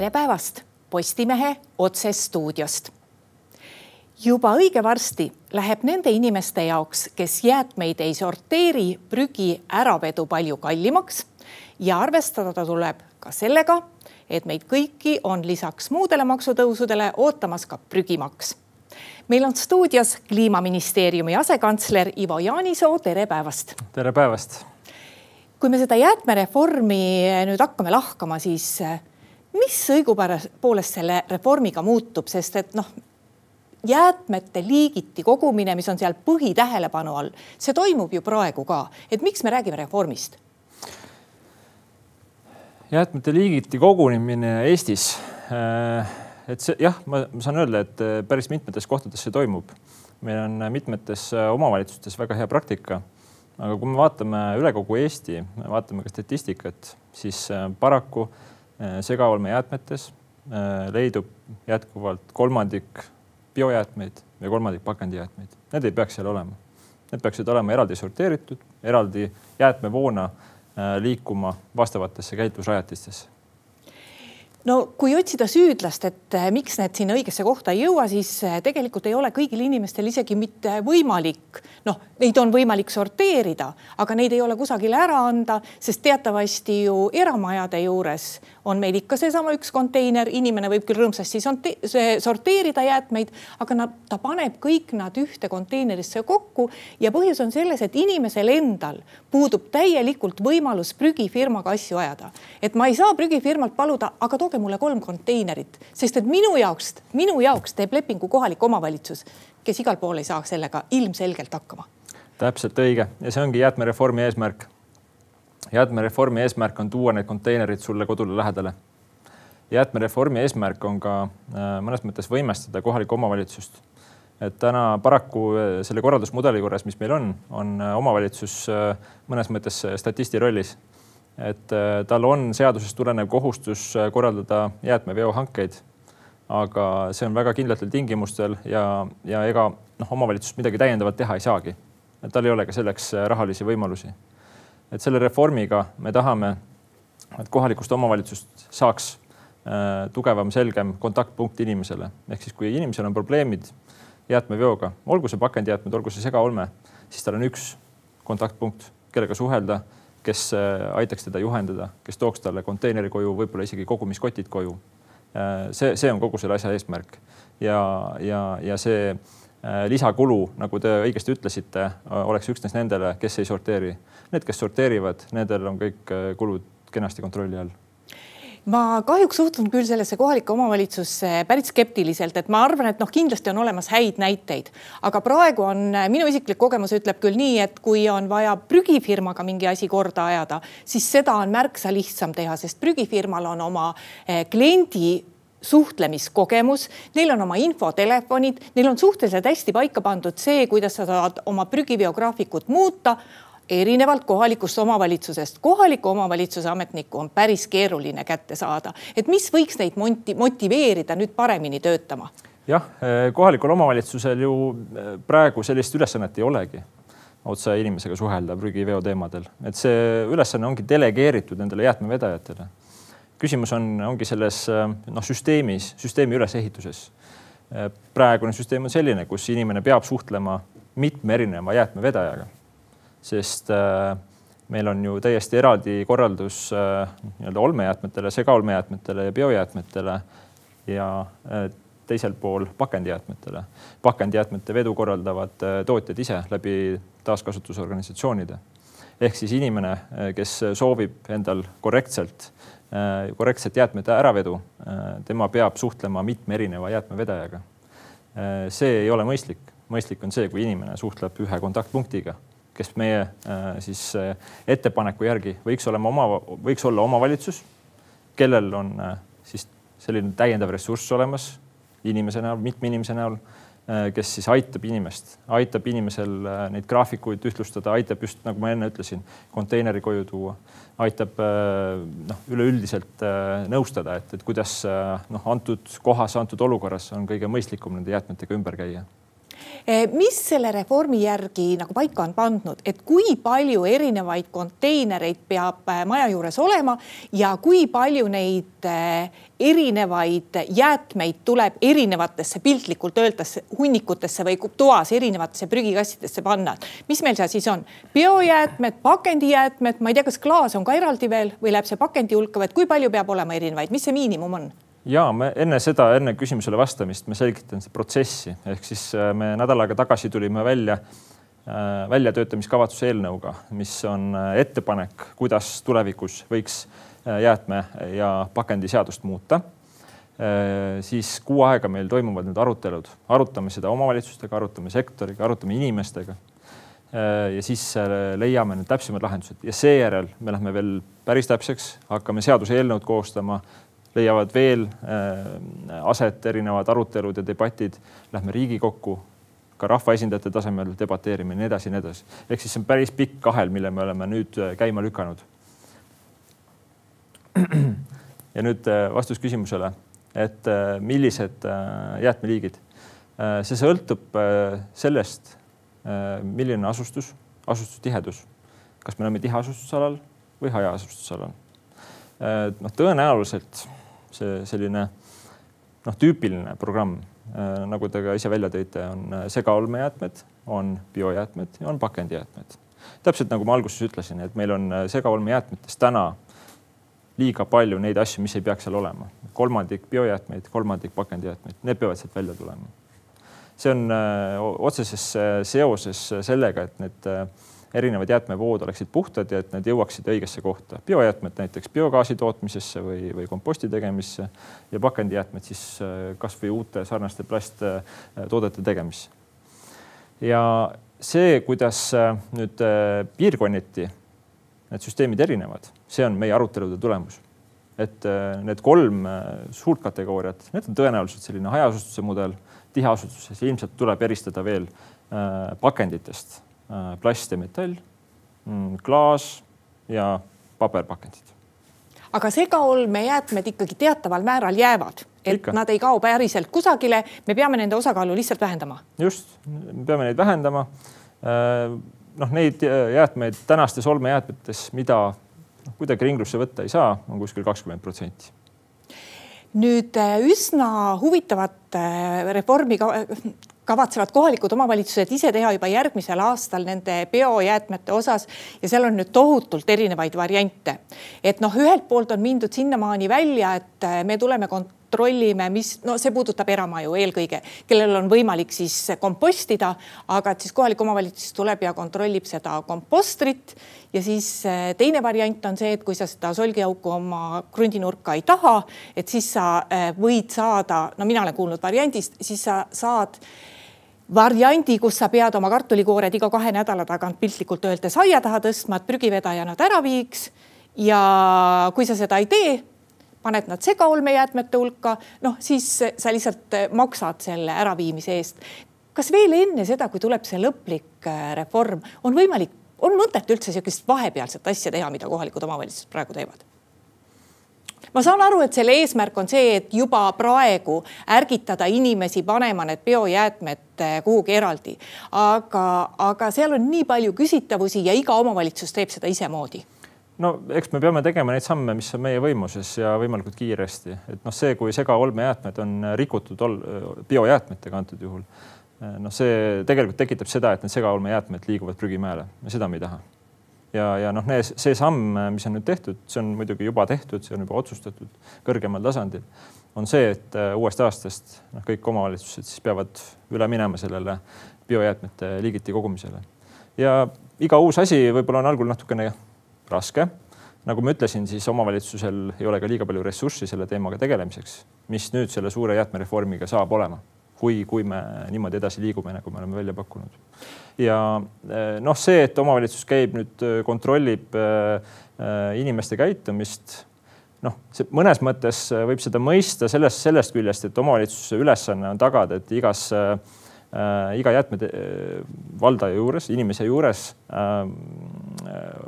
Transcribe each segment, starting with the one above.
tere päevast Postimehe otsestuudiost. juba õige varsti läheb nende inimeste jaoks, kes jäätmeid ei sorteeri, prügi äravedu palju kallimaks ja arvestada tuleb ka sellega, et meid kõiki on lisaks muudele maksutõusudele ootamas ka prügimaks. meil on stuudios kliimaministeeriumi asekantsler Ivo Jaanisoo, tere päevast. tere päevast. kui me seda jäätmereformi nüüd hakkame lahkama, siis mis õigupoolest selle reformiga muutub, sest et noh, jäätmete liigiti kogumine, mis on seal põhitähelepanu all, see toimub ju praegu ka, et miks me räägime reformist? jäätmete liigiti kogunemine Eestis. Äh, et see jah, ma saan öelda, et äh, päris mitmetes kohtades see toimub. meil on mitmetes äh, omavalitsustes väga hea praktika. aga kui me vaatame üle kogu Eesti, vaatame ka statistikat, siis paraku Äh, segaolmejäätmetes äh, leidub jätkuvalt kolmandik biojäätmeid ja kolmandik pakendijäätmeid. Need ei peaks seal olema. Need peaksid olema eraldi sorteeritud, eraldi jäätmevoona äh, liikuma vastavatesse käitlusrajatistesse no kui otsida süüdlast, et miks need sinna õigesse kohta ei jõua, siis tegelikult ei ole kõigil inimestel isegi mitte võimalik, noh, neid on võimalik sorteerida, aga neid ei ole kusagile ära anda, sest teatavasti ju eramajade juures on meil ikka seesama üks konteiner, inimene võib küll rõõmsasti sorteerida jäätmeid, aga nad, ta paneb kõik nad ühte konteinerisse kokku ja põhjus on selles, et inimesel endal puudub täielikult võimalus prügifirmaga asju ajada. et ma ei saa prügifirmalt paluda, aga tooge mulle kolm konteinerit, sest et minu jaoks, minu jaoks teeb lepingu kohalik omavalitsus, kes igal pool ei saa sellega ilmselgelt hakkama täpselt õige ja see ongi jäätmereformi eesmärk jäätmereformi eesmärk on tuua need konteinerid sulle kodule lähedale. jäätmereformi eesmärk on ka äh, mõnes mõttes võimestada kohalikku omavalitsust. et täna paraku äh, selle korraldusmudeli juures, mis meil on, on äh, omavalitsus mõnes mõttes statisti rollis. Et tal on seadusest tulenev kohustus korraldada jäätmeveohankeid. aga see on väga kindlatel tingimustel ja, ja ega noh, omavalitsus midagi täiendavat teha ei saagi. et tal ei ole ka selleks rahalisi võimalusi et selle reformiga me tahame, et kohalikust omavalitsust saaks äh, tugevam, selgem kontaktpunkt inimesele. ehk siis, kui inimesel on probleemid jäätmeveoga, olgu see pakendijäätmed, olgu see segaolme, siis tal on üks kontaktpunkt, kellega suhelda, kes äh, aitaks teda juhendada, kes tooks talle konteineri koju, võib-olla isegi kogumiskotid koju. Äh, see, see on kogu selle asja eesmärk ja, ja, ja see Äh, lisakulu, nagu te õigesti ütlesite, oleks üksnes nendele, kes ei sorteeri. Need, kes sorteerivad, nendel on kõik kulud kenasti kontrolli all ma kahjuks suhtun küll sellesse kohalikku omavalitsusse päris skeptiliselt, et ma arvan, et noh, kindlasti on olemas häid näiteid, aga praegu on minu isiklik kogemus ütleb küll nii, et kui on vaja prügifirmaga mingi asi korda ajada, siis seda on märksa lihtsam teha, sest prügifirmal on oma kliendi suhtlemiskogemus, neil on oma infotelefonid, neil on suhteliselt hästi paika pandud see, kuidas sa saad oma prügiveograafikut muuta erinevalt kohalikust omavalitsusest. kohaliku omavalitsuse ametnikku on päris keeruline kätte saada, et mis võiks neid motiveerida nüüd paremini töötama? jah, eh, kohalikul omavalitsusel ju eh, praegu sellist ülesannet ei olegi otse inimesega suhelda prügiveo teemadel, et see ülesanne ongi delegeeritud nendele jäätmevedajatele küsimus on, ongi selles noh, süsteemis, süsteemi ülesehituses. praegune süsteem on selline, kus inimene peab suhtlema mitme erineva jäätmevedajaga, sest äh, meil on ju täiesti eraldi korraldus äh, nii-öelda olmejäätmetele, segaolmejäätmetele ja biojäätmetele ja äh, teisel pool pakendijäätmetele. pakendijäätmete vedu korraldavad tootjad ise läbi taaskasutusorganisatsioonide. ehk siis inimene, kes soovib endal korrektselt korrektset jäätmete äravedu, tema peab suhtlema mitme erineva jäätmevedajaga. See ei ole mõistlik, mõistlik on see, kui inimene suhtleb ühe kontaktpunktiga, kes meie siis ettepaneku järgi võiks olema oma, võiks olla omavalitsus, kellel on siis selline täiendav ressurss olemas inimese näol, mitme inimese näol Äh, kes siis aitab inimest, aitab inimesel äh, neid graafikuid ühtlustada, aitab just nagu ma enne ütlesin, konteineri koju tuua, aitab äh, noh, üleüldiselt nõustada, et, et kuidas noh, antud kohas, antud olukorras on kõige mõistlikum nende jäätmetega ümber käia mis selle reformi järgi nagu paika on pandud, et kui palju erinevaid konteinereid peab eh, maja juures olema ja kui palju neid eh, erinevaid jäätmeid tuleb erinevatesse piltlikult öeldes hunnikutesse või toas erinevatesse prügikastidesse panna. mis meil seal siis on? biojäätmed, pakendijäätmed, ma ei tea, kas klaas on ka eraldi veel või läheb see pakendi hulka või et kui palju peab olema erinevaid, mis see miinimum on? Ja me enne seda, enne küsimusele vastamist ma selgitan seda protsessi, ehk siis äh, me nädal aega tagasi tulime välja äh, väljatöötamiskavatsuse eelnõuga, mis on äh, ettepanek, kuidas tulevikus võiks jäätme ja pakendiseadust muuta. siis kuu aega meil toimuvad nüüd arutelud, arutame seda omavalitsustega, arutame sektoriga, arutame inimestega. ja siis leiame need täpsemad lahendused ja seejärel me lähme veel päris täpseks, hakkame seaduseelnõud koostama leiavad veel äh, aset erinevad arutelud ja debatid. Lähme Riigikokku, ka rahvaesindajate tasemel debateerime ja nii edasi ja nii edasi. ehk siis see on päris pikk kahel, mille me oleme nüüd äh, käima lükanud. ja nüüd äh, vastus küsimusele, et millised jäätmeliigid. see sõltub sellest, milline asustus, asustustihedus, kas me oleme tiheasustusalal või hajaasustusalal. noh, tõenäoliselt see selline noh, tüüpiline programm, äh, nagu te ka ise välja tõite, on äh, segaolmejäätmed, on biojäätmed ja on pakendijäätmed. täpselt nagu ma alguses ütlesin, et meil on äh, segaolmejäätmetes täna liiga palju neid asju, mis ei peaks seal olema. kolmandik biojäätmeid, kolmandik pakendijäätmeid, need peavad sealt välja tulema. see on otseses seoses sellega, et need erinevad jäätmevood oleksid puhtad ja et need jõuaksid õigesse kohta. biojäätmed näiteks biogaasi tootmisesse või, või komposti tegemisse ja pakendijäätmed siis äh, kasvõi uute sarnaste plasttoodete tegemisse. ja see, kuidas äh, nüüd äh, piirkonniti need süsteemid erinevad, see on meie arutelude tulemus. et need kolm suurt kategooriat, need on tõenäoliselt selline hajaasustuse mudel, tiheasustuses ilmselt tuleb eristada veel pakenditest Äh, plast ja metall, mm, klaas ja paberpakendid. aga segaolmejäätmed ikkagi teataval määral jäävad, et Ikka. nad ei kao päriselt kusagile, me peame nende osakaalu lihtsalt vähendama. just, me peame neid vähendama. Äh, noh, neid jäätmeid tänastes olmejäätmetes, mida noh, kuidagi ringlusse võtta ei saa, on kuskil kakskümmend protsenti nüüd äh, üsna huvitavat reformi kavatsevad kohalikud omavalitsused ise teha juba järgmisel aastal nende biojäätmete osas ja seal on nüüd tohutult erinevaid variante. et noh, ühelt poolt on mindud sinnamaani välja, et äh, me tuleme kontrollime, mis, no see puudutab eramaju eelkõige, kellel on võimalik siis kompostida, aga et siis kohalik omavalitsus tuleb ja kontrollib seda kompostrit ja siis äh, teine variant on see, et kui sa seda solgiauku oma krundinurka ei taha, et siis sa äh, võid saada, no mina olen kuulnud variandist, siis sa saad variandi, kus sa pead oma kartulikoored iga kahe nädala tagant piltlikult öeldes aia taha tõstma, et prügivedaja nad ära viiks. ja kui sa seda ei tee, paned nad segaolmejäätmete hulka, noh siis sa lihtsalt maksad selle äraviimise eest. kas veel enne seda, kui tuleb see lõplik äh, reform, on võimalik, on mõtet üldse sihukest vahepealset asja teha, mida kohalikud omavalitsused praegu teevad? Ma saan aru, et selle eesmärk on see, et juba praegu ärgitada inimesi panema need biojäätmed eh, kuhugi eraldi, aga, aga seal on nii palju küsitavusi ja iga omavalitsus teeb seda isemoodi. No eks me peame tegema neid samme, mis on meie võimuses ja võimalikult kiiresti, et noh, see, kui segaolmejäätmed on rikutud biojäätmetega antud juhul, eh, noh, see tegelikult tekitab seda, et need segaolmejäätmed liiguvad prügimäele ja seda me ei taha ja, ja noh, see samm, mis on nüüd tehtud, see on muidugi juba tehtud, see on juba otsustatud kõrgemal tasandil, on see, et äh, uuest aastast noh, kõik omavalitsused siis peavad üle minema sellele biojäätmete liigiti kogumisele. ja iga uus asi võib-olla on algul natukene raske. nagu ma ütlesin, siis omavalitsusel ei ole ka liiga palju ressurssi selle teemaga tegelemiseks, mis nüüd selle suure jäätmereformiga saab olema kui, kui me niimoodi edasi liigume, nagu me oleme välja pakkunud. ja eh, noh, see, et omavalitsus käib nüüd, eh, kontrollib eh, inimeste käitumist noh, see mõnes mõttes võib seda mõista sellest, sellest küljest, et omavalitsuse ülesanne on tagada, et igas äh, iga jäätmete valdaja juures, inimese juures äh,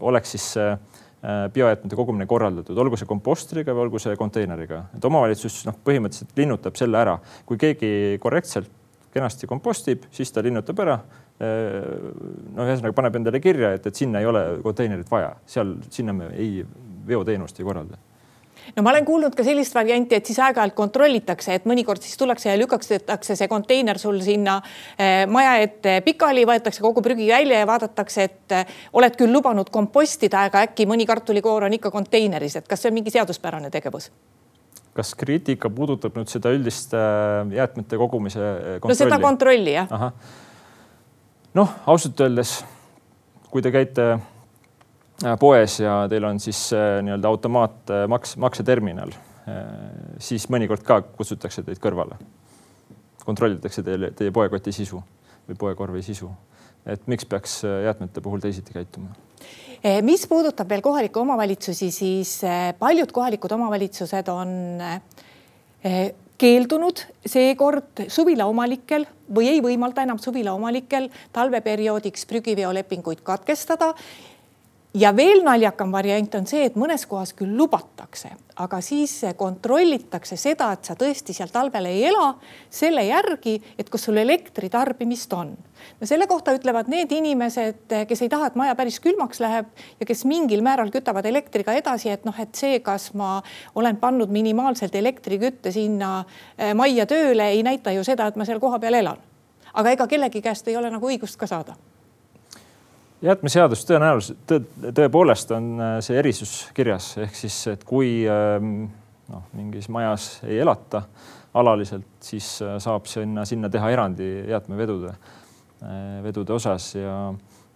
oleks siis äh, Äh, biojäätmete kogumine korraldatud, olgu see kompostriga või olgu see konteineriga, et omavalitsus noh, põhimõtteliselt linnutab selle ära, kui keegi korrektselt kenasti kompostib, siis ta linnutab ära. no ühesõnaga paneb endale kirja, et, et sinna ei ole konteinerit vaja, seal, sinna me ei, veoteenust ei korralda no ma olen kuulnud ka sellist varianti, et siis aeg-ajalt kontrollitakse, et mõnikord siis tullakse ja lükatakse see konteiner sul sinna eh, maja ette pikali, võetakse kogu prügi välja ja vaadatakse, et eh, oled küll lubanud kompostida, aga äkki mõni kartulikoor on ikka konteineris, et kas see on mingi seaduspärane tegevus? kas kriitika puudutab nüüd seda üldist eh, jäätmete kogumise kontrolli? no seda kontrolli jah. noh, ausalt öeldes, kui te käite poes ja teil on siis äh, nii-öelda automaatmaks, äh, makseterminal, siis mõnikord ka kutsutakse teid kõrvale. kontrollitakse teile, teie poekoti sisu või poekorvi sisu. et miks peaks jäätmete puhul teisiti käituma? mis puudutab veel kohalikke omavalitsusi, siis paljud kohalikud omavalitsused on keeldunud seekord suvila omanikel või ei võimalda enam suvila omanikel talveperioodiks prügiveolepinguid katkestada ja veel naljakam variant on see, et mõnes kohas küll lubatakse, aga siis kontrollitakse seda, et sa tõesti seal talvel ei ela selle järgi, et kas sul elektritarbimist on. no selle kohta ütlevad need inimesed, kes ei taha, et maja päris külmaks läheb ja kes mingil määral kütavad elektriga edasi, et noh, et see, kas ma olen pannud minimaalselt elektrikütte sinna eh, majja tööle, ei näita ju seda, et ma seal kohapeal elan. aga ega kellegi käest ei ole nagu õigust ka saada jäätmeseadus tõenäoliselt tõ,, tõepoolest on äh, see erisus kirjas, ehk siis, et kui ähm, noh, mingis majas ei elata alaliselt, siis äh, saab sinna, sinna teha erandi jäätmevedude, äh, vedude osas ja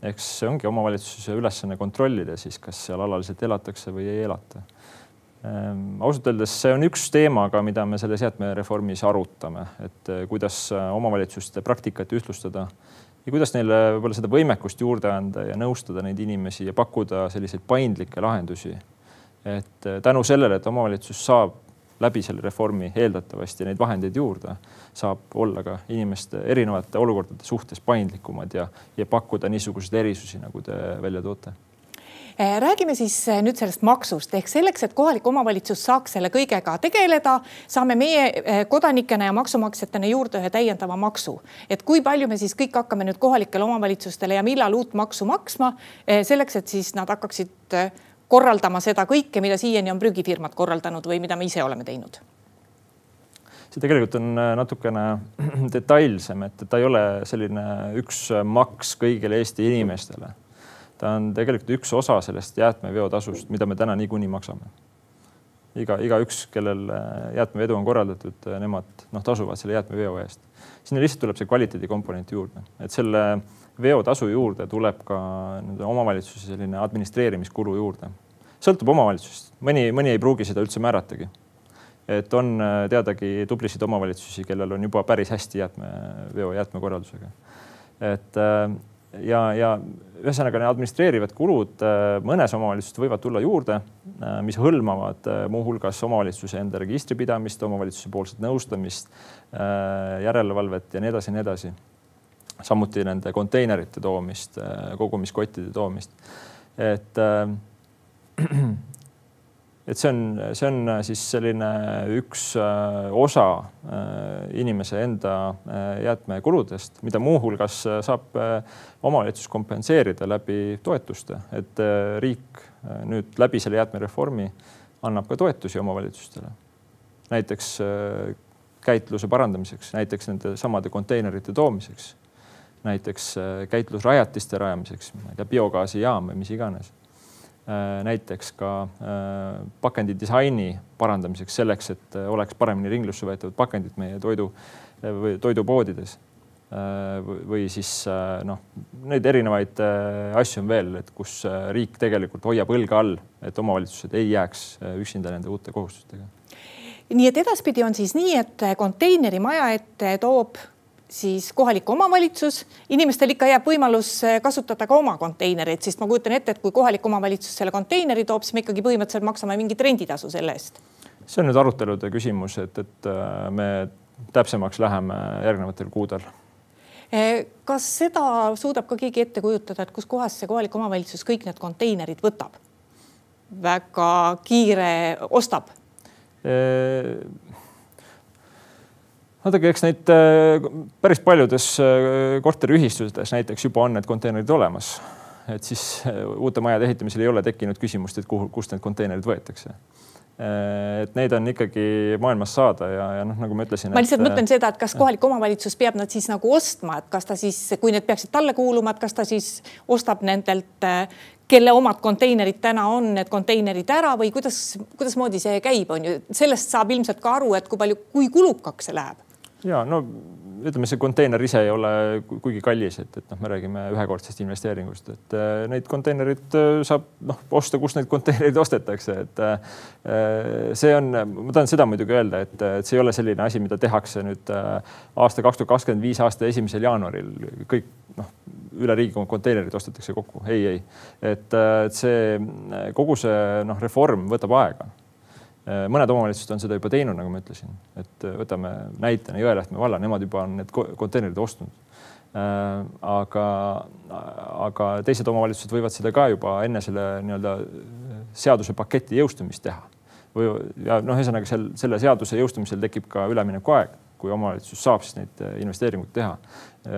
eks see ongi omavalitsuse ülesanne kontrollida siis, kas seal alaliselt elatakse või ei elata. Ähm, ausalt öeldes see on üks teema ka, mida me selles jäätmereformis arutame, et kuidas omavalitsuste praktikat ühtlustada ja kuidas neile võib-olla seda võimekust juurde anda ja nõustada neid inimesi ja pakkuda selliseid paindlikke lahendusi. et äh, tänu sellele, et omavalitsus saab läbi selle reformi eeldatavasti neid vahendeid juurde, saab olla ka inimeste erinevate olukordade suhtes paindlikumad ja, ja pakkuda niisuguseid erisusi, nagu te välja toote räägime siis eh, nüüd sellest maksust. Ehk selleks, et kohalik omavalitsus saaks selle kõigega tegeleda, saame meie eh, kodanikena ja maksumaksjatena juurde ühe täiendava maksu. et kui palju me siis kõik hakkame nüüd kohalikele omavalitsustele ja millal uut maksu maksma selleks, et siis nad hakkaksid korraldama seda kõike, mida siiani on prügifirmad korraldanud või mida me ise oleme teinud. See tegelikult on natukene detailsem, et ta ei ole selline üks maks kõigile Eesti inimestele ta on tegelikult üks osa sellest jäätmeveotasust, mida me täna niikuinii maksame. iga, igaüks, kellel äh, jäätmevedu on korraldatud, äh, nemad noh, tasuvad selle jäätmeveo eest. sinna lihtsalt tuleb see kvaliteedikomponent juurde, et selle veotasu juurde tuleb ka omavalitsuse selline administreerimiskulu juurde. sõltub omavalitsusest, mõni, mõni ei pruugi seda üldse määratagi. et on äh, teadagi tublisid omavalitsusi, kellel on juba päris hästi jäätmeveo, jäätmekorraldusega. et ja, ja ühesõnaga need administreerivad kulud äh, mõnes omavalitsuses võivad tulla juurde, äh, mis hõlmavad äh, muuhulgas omavalitsuse enda registripidamist, omavalitsuse poolset nõustamist, järelevalvet ja nii edasi ja nii edasi. samuti nende konteinerite toomist, kogumiskottide toomist. et et see on, see on äh, siis selline üks äh, osa äh, inimese enda jäätmekuludest, mida muuhulgas saab omavalitsus kompenseerida läbi toetuste, et riik nüüd läbi selle jäätmereformi annab ka toetusi omavalitsustele. näiteks käitluse parandamiseks, näiteks nende samade konteinerite toomiseks, näiteks käitlusrajatiste rajamiseks, ma ei tea, biogaasijaam või mis iganes Äh, näiteks ka äh, pakendi disaini parandamiseks, selleks, et äh, oleks paremini ringlusse võetavad pakendid meie toidu või toidupoodides. või siis noh, neid erinevaid asju on veel, et kus riik tegelikult hoiab õlga all, et omavalitsused ei jääks üksinda nende uute kohustustega. nii et edaspidi on siis nii, et konteinerimaja ette toob siis kohalik omavalitsus, inimestel ikka jääb võimalus eh, kasutada ka oma konteinereid, sest ma kujutan ette, et kui kohalik omavalitsus selle konteineri toob, siis me ikkagi põhimõtteliselt maksame mingit renditasu selle eest. see on nüüd arutelude küsimus, et, et äh, me täpsemaks läheme järgnevatel kuudel. Eh, kas seda suudab ka keegi ette kujutada, et kuskohast see kohalik omavalitsus kõik need konteinerid võtab? väga kiire ostab e vaadake, eks neid äh, päris paljudes äh, korteriühistustes näiteks juba on need konteinerid olemas. et siis äh, uute majade ehitamisel ei ole tekkinud küsimust, et kuhu, kust need konteinerid võetakse et neid on ikkagi maailmas saada ja, ja noh, nagu ma ütlesin. ma lihtsalt et, mõtlen seda, et kas kohalik omavalitsus peab nad siis nagu ostma, et kas ta siis, kui need peaksid talle kuuluma, et kas ta siis ostab nendelt kelle omad konteinerid täna on, need konteinerid ära või kuidas, kuidasmoodi see käib, on ju, sellest saab ilmselt ka aru, et kui palju, kui kulukaks see läheb. Ja no ütleme, see konteiner ise ei ole kuigi kallis, et, et noh, me räägime ühekordsest investeeringust, et äh, neid konteinerid äh, saab noh osta, kus neid konteinereid ostetakse, et äh, see on, ma tahan seda muidugi öelda, et, et see ei ole selline asi, mida tehakse nüüd aasta kaks tuhat kakskümmend viis aasta esimesel jaanuaril. Kõik noh, üle riigi konteinerid ostetakse kokku, ei, ei, et see kogu see noh, reform võtab aega mõned omavalitsused on seda juba teinud, nagu ma ütlesin, et äh, võtame näitena Jõelähtme valla, nemad juba on need konteinerid ostnud. Äh, aga, aga teised omavalitsused võivad seda ka juba enne selle nii-öelda seadusepaketi jõustumist teha. või ja noh, ühesõnaga seal selle seaduse jõustumisel tekib ka üleminekuaeg, kui omavalitsus saab siis neid investeeringuid teha.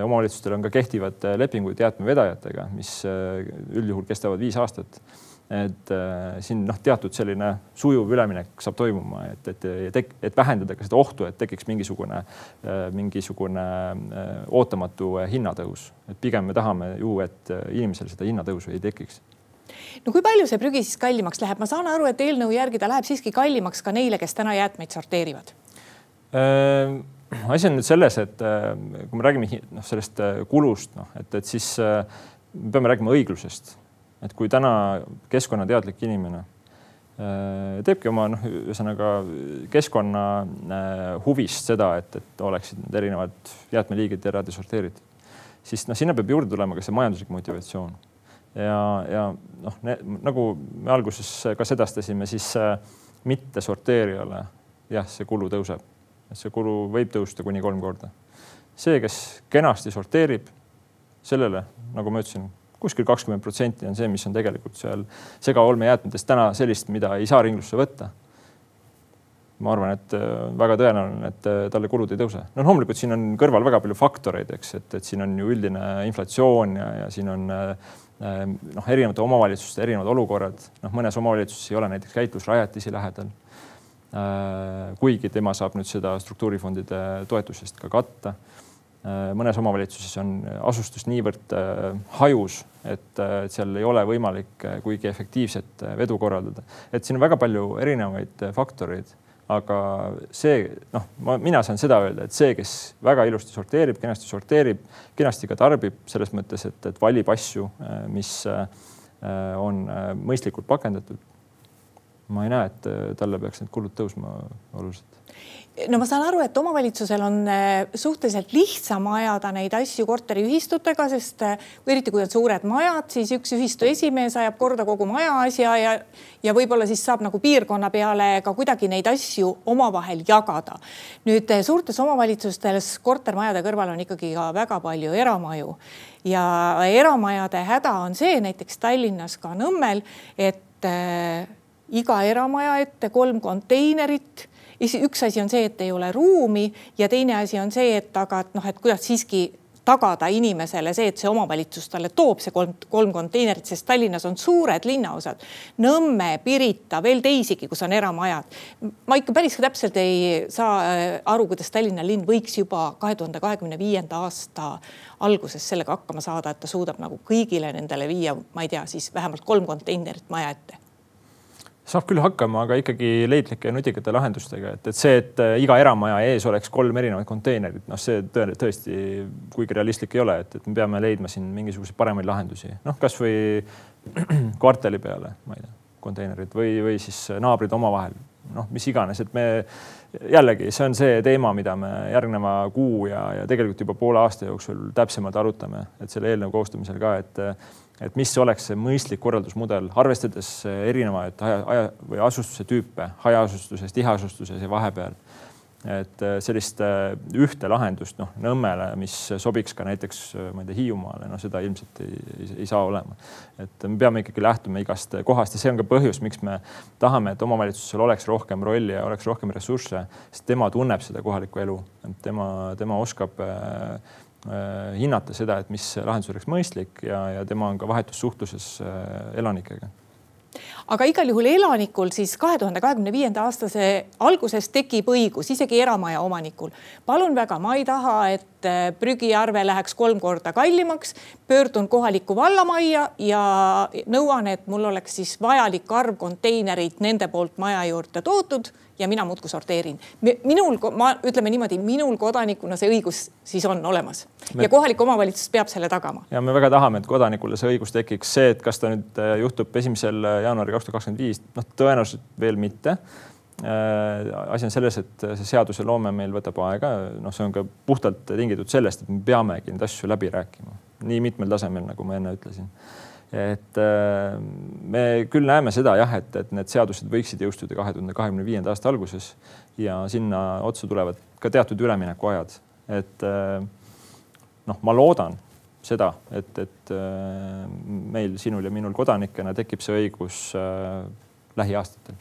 omavalitsustel on ka kehtivad lepingud jäätmevedajatega, mis üldjuhul kestavad viis aastat et äh, siin noh, teatud selline sujuv üleminek saab toimuma, et, et, et, et vähendada ka seda ohtu, et tekiks mingisugune äh,, mingisugune äh, ootamatu hinnatõus. et pigem me tahame ju, et äh, inimesel seda hinnatõusu ei tekiks no kui palju see prügi siis kallimaks läheb, ma saan aru, et eelnõu järgi ta läheb siiski kallimaks ka neile, kes täna jäätmeid sorteerivad äh,. asi on nüüd selles, et äh, kui me räägime noh, sellest äh, kulust, noh, et, et siis me peame rääkima õiglusest et kui täna keskkonnateadlik inimene äh, teebki oma noh, ühesõnaga keskkonna äh, huvist seda, et, et oleksid need erinevad jäätmeliigid eraldi sorteeritud, siis noh, sinna peab juurde tulema ka see majanduslik motivatsioon. ja, ja noh, nagu me alguses ka sedastasime, siis äh, mitte sorteerijale jah, see kulu tõuseb, see kulu võib tõusta kuni kolm korda. see, kes kenasti sorteerib, sellele, nagu ma ütlesin, kuskil kakskümmend protsenti on see, mis on tegelikult seal segaolmejäätmetest täna sellist, mida ei saa ringlusse võtta. ma arvan, et äh, väga tõenäoline, et äh, talle kulud ei tõuse. no loomulikult siin on kõrval väga palju faktoreid, eks, et, et siin on ju üldine inflatsioon ja, ja siin on äh, noh, erinevate omavalitsuste erinevad olukorrad, noh, mõnes omavalitsuses ei ole näiteks käitlusrajatisi lähedal. kuigi tema saab nüüd seda struktuurifondide toetusest ka katta mõnes omavalitsuses on asustus niivõrd äh, hajus, äh, et seal ei ole võimalik kuigi efektiivset vedu korraldada. et siin on väga palju erinevaid faktoreid, aga see noh, ma, mina saan seda öelda, et see, kes väga ilusti sorteerib, kenasti sorteerib, kenasti ka tarbib selles mõttes, et, et valib asju, mis on mõistlikult pakendatud. Ma ei näe, et talle peaks need kulud tõusma oluliselt no ma saan aru, et omavalitsusel on äh, suhteliselt lihtsam ajada neid asju korteriühistutega, sest äh, eriti kui on suured majad, siis üks ühistu esimees ajab korda kogu maja asja ja, ja võib-olla siis saab nagu piirkonna peale ka kuidagi neid asju omavahel jagada. nüüd äh, suurtes omavalitsustes kortermajade kõrval on ikkagi ka väga palju eramaju ja eramajade häda on see näiteks Tallinnas ka Nõmmel, et äh, iga eramaja ette kolm konteinerit üks asi on see, et ei ole ruumi ja teine asi on see, et aga et noh, et kuidas siiski tagada inimesele see, et see omavalitsus talle toob see kolm, kolm konteinerit, sest Tallinnas on suured linnaosad. Nõmme, Pirita, veel teisigi, kus on eramajad. ma ikka päris täpselt ei saa äh, aru, kuidas Tallinna linn võiks juba kahe tuhande kahekümne viienda aasta alguses sellega hakkama saada, et ta suudab nagu kõigile nendele viia, ma ei tea, siis vähemalt kolm konteinerit maja ette saab küll hakkama, aga ikkagi leidlike ja nutikate lahendustega, et, et see, et äh, iga eramaja ees oleks kolm erinevat konteinerit, noh, see tõe, tõesti kuigi realistlik ei ole, et, et me peame leidma siin mingisuguseid paremaid lahendusi, noh, kasvõi kvartali peale, ma ei tea, konteinerid või, või siis naabrid omavahel, noh, mis iganes, et me jällegi, see on see teema, mida me järgneva kuu ja, ja tegelikult juba poole aasta jooksul täpsemalt arutame, et selle eelnõu koostamisel ka, et et mis oleks see mõistlik korraldusmudel, arvestades erinevaid aja, aja või asustuse tüüpe, hajaasustuses, tiheasustuses ja vahepeal. et äh, sellist äh, ühte lahendust noh, Nõmmele, mis sobiks ka näiteks ma ei tea, Hiiumaale, no seda ilmselt ei, ei, ei saa olema. et me peame ikkagi lähtuma igast kohast ja see on ka põhjus, miks me tahame, et omavalitsusel oleks rohkem rolli ja oleks rohkem ressursse, sest tema tunneb seda kohalikku elu, tema, tema oskab äh, hinnata seda, et mis lahendus oleks mõistlik ja, ja tema on ka vahetus suhtluses elanikega aga igal juhul elanikul siis kahe tuhande kahekümne viienda aastase alguses tekib õigus isegi eramaja omanikul. palun väga, ma ei taha, et äh, prügiarve läheks kolm korda kallimaks, pöördun kohalikku vallamajja ja nõuan, et mul oleks siis vajalik arv konteinereid nende poolt maja juurde toodud ja mina muudkui sorteerin. minul, ma ütleme niimoodi, minul kodanikuna see õigus siis on olemas me... ja kohalik omavalitsus peab selle tagama. ja me väga tahame, et kodanikule see õigus tekiks, see, et kas ta nüüd äh, juhtub esimesel äh, jaanuaril kaks tuhat kakskümmend viis, noh, tõenäoliselt veel mitte asi on selles, et see seaduseloome meil võtab aega, noh, see on ka puhtalt tingitud sellest, et me peamegi neid asju läbi rääkima. Nii mitmel tasemel, nagu ma enne ütlesin. Et äh, me küll näeme seda jah, et, et need seadused võiksid jõustuda kahe tuhande kahekümne viienda aasta alguses ja sinna otsa tulevad ka teatud üleminekuajad, et äh, noh, ma loodan seda, et, et äh, meil, sinul ja minul kodanikena tekib see õigus lähiaastatel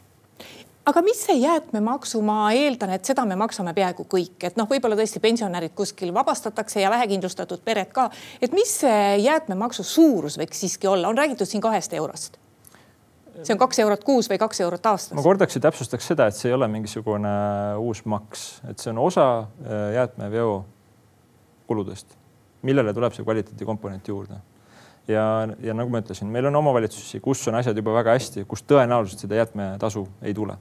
aga mis see jäätmemaksu, ma eeldan, et seda me maksame peaaegu kõik, et noh, võib-olla tõesti pensionärid kuskil vabastatakse ja vähekindlustatud pered ka. et mis see jäätmemaksu suurus võiks siiski olla, on räägitud siin kahest eurost? see on kaks eurot kuus või kaks eurot aastas? ma kordaks ja täpsustaks seda, et see ei ole mingisugune uus maks, et see on osa äh, jäätmeveo kuludest, millele tuleb see kvaliteedikomponent juurde ja, ja nagu ma ütlesin, meil on omavalitsusi, kus on asjad juba väga hästi, kus tõenäoliselt seda jäätmetasu ei tule.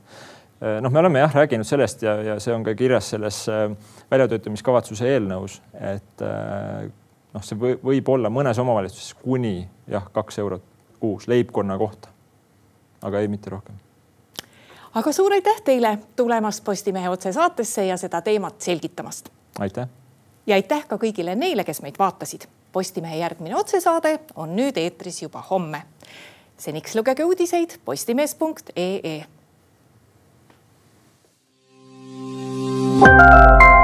Eh, noh, me oleme jah rääkinud sellest ja, ja see on ka kirjas selles eh, väljatöötamiskavatsuse eelnõus, et eh, noh, see või, võib olla mõnes omavalitsuses kuni jah, kaks eurot kuus leibkonna kohta. aga ei, mitte rohkem aga suur aitäh teile tulemast Postimehe otsesaatesse ja seda teemat selgitamast. aitäh. ja aitäh ka kõigile neile, kes meid vaatasid Postimehe järgmine otsesaade on nüüd eetris juba homme. seniks lugege uudiseid postimees.ee. thank you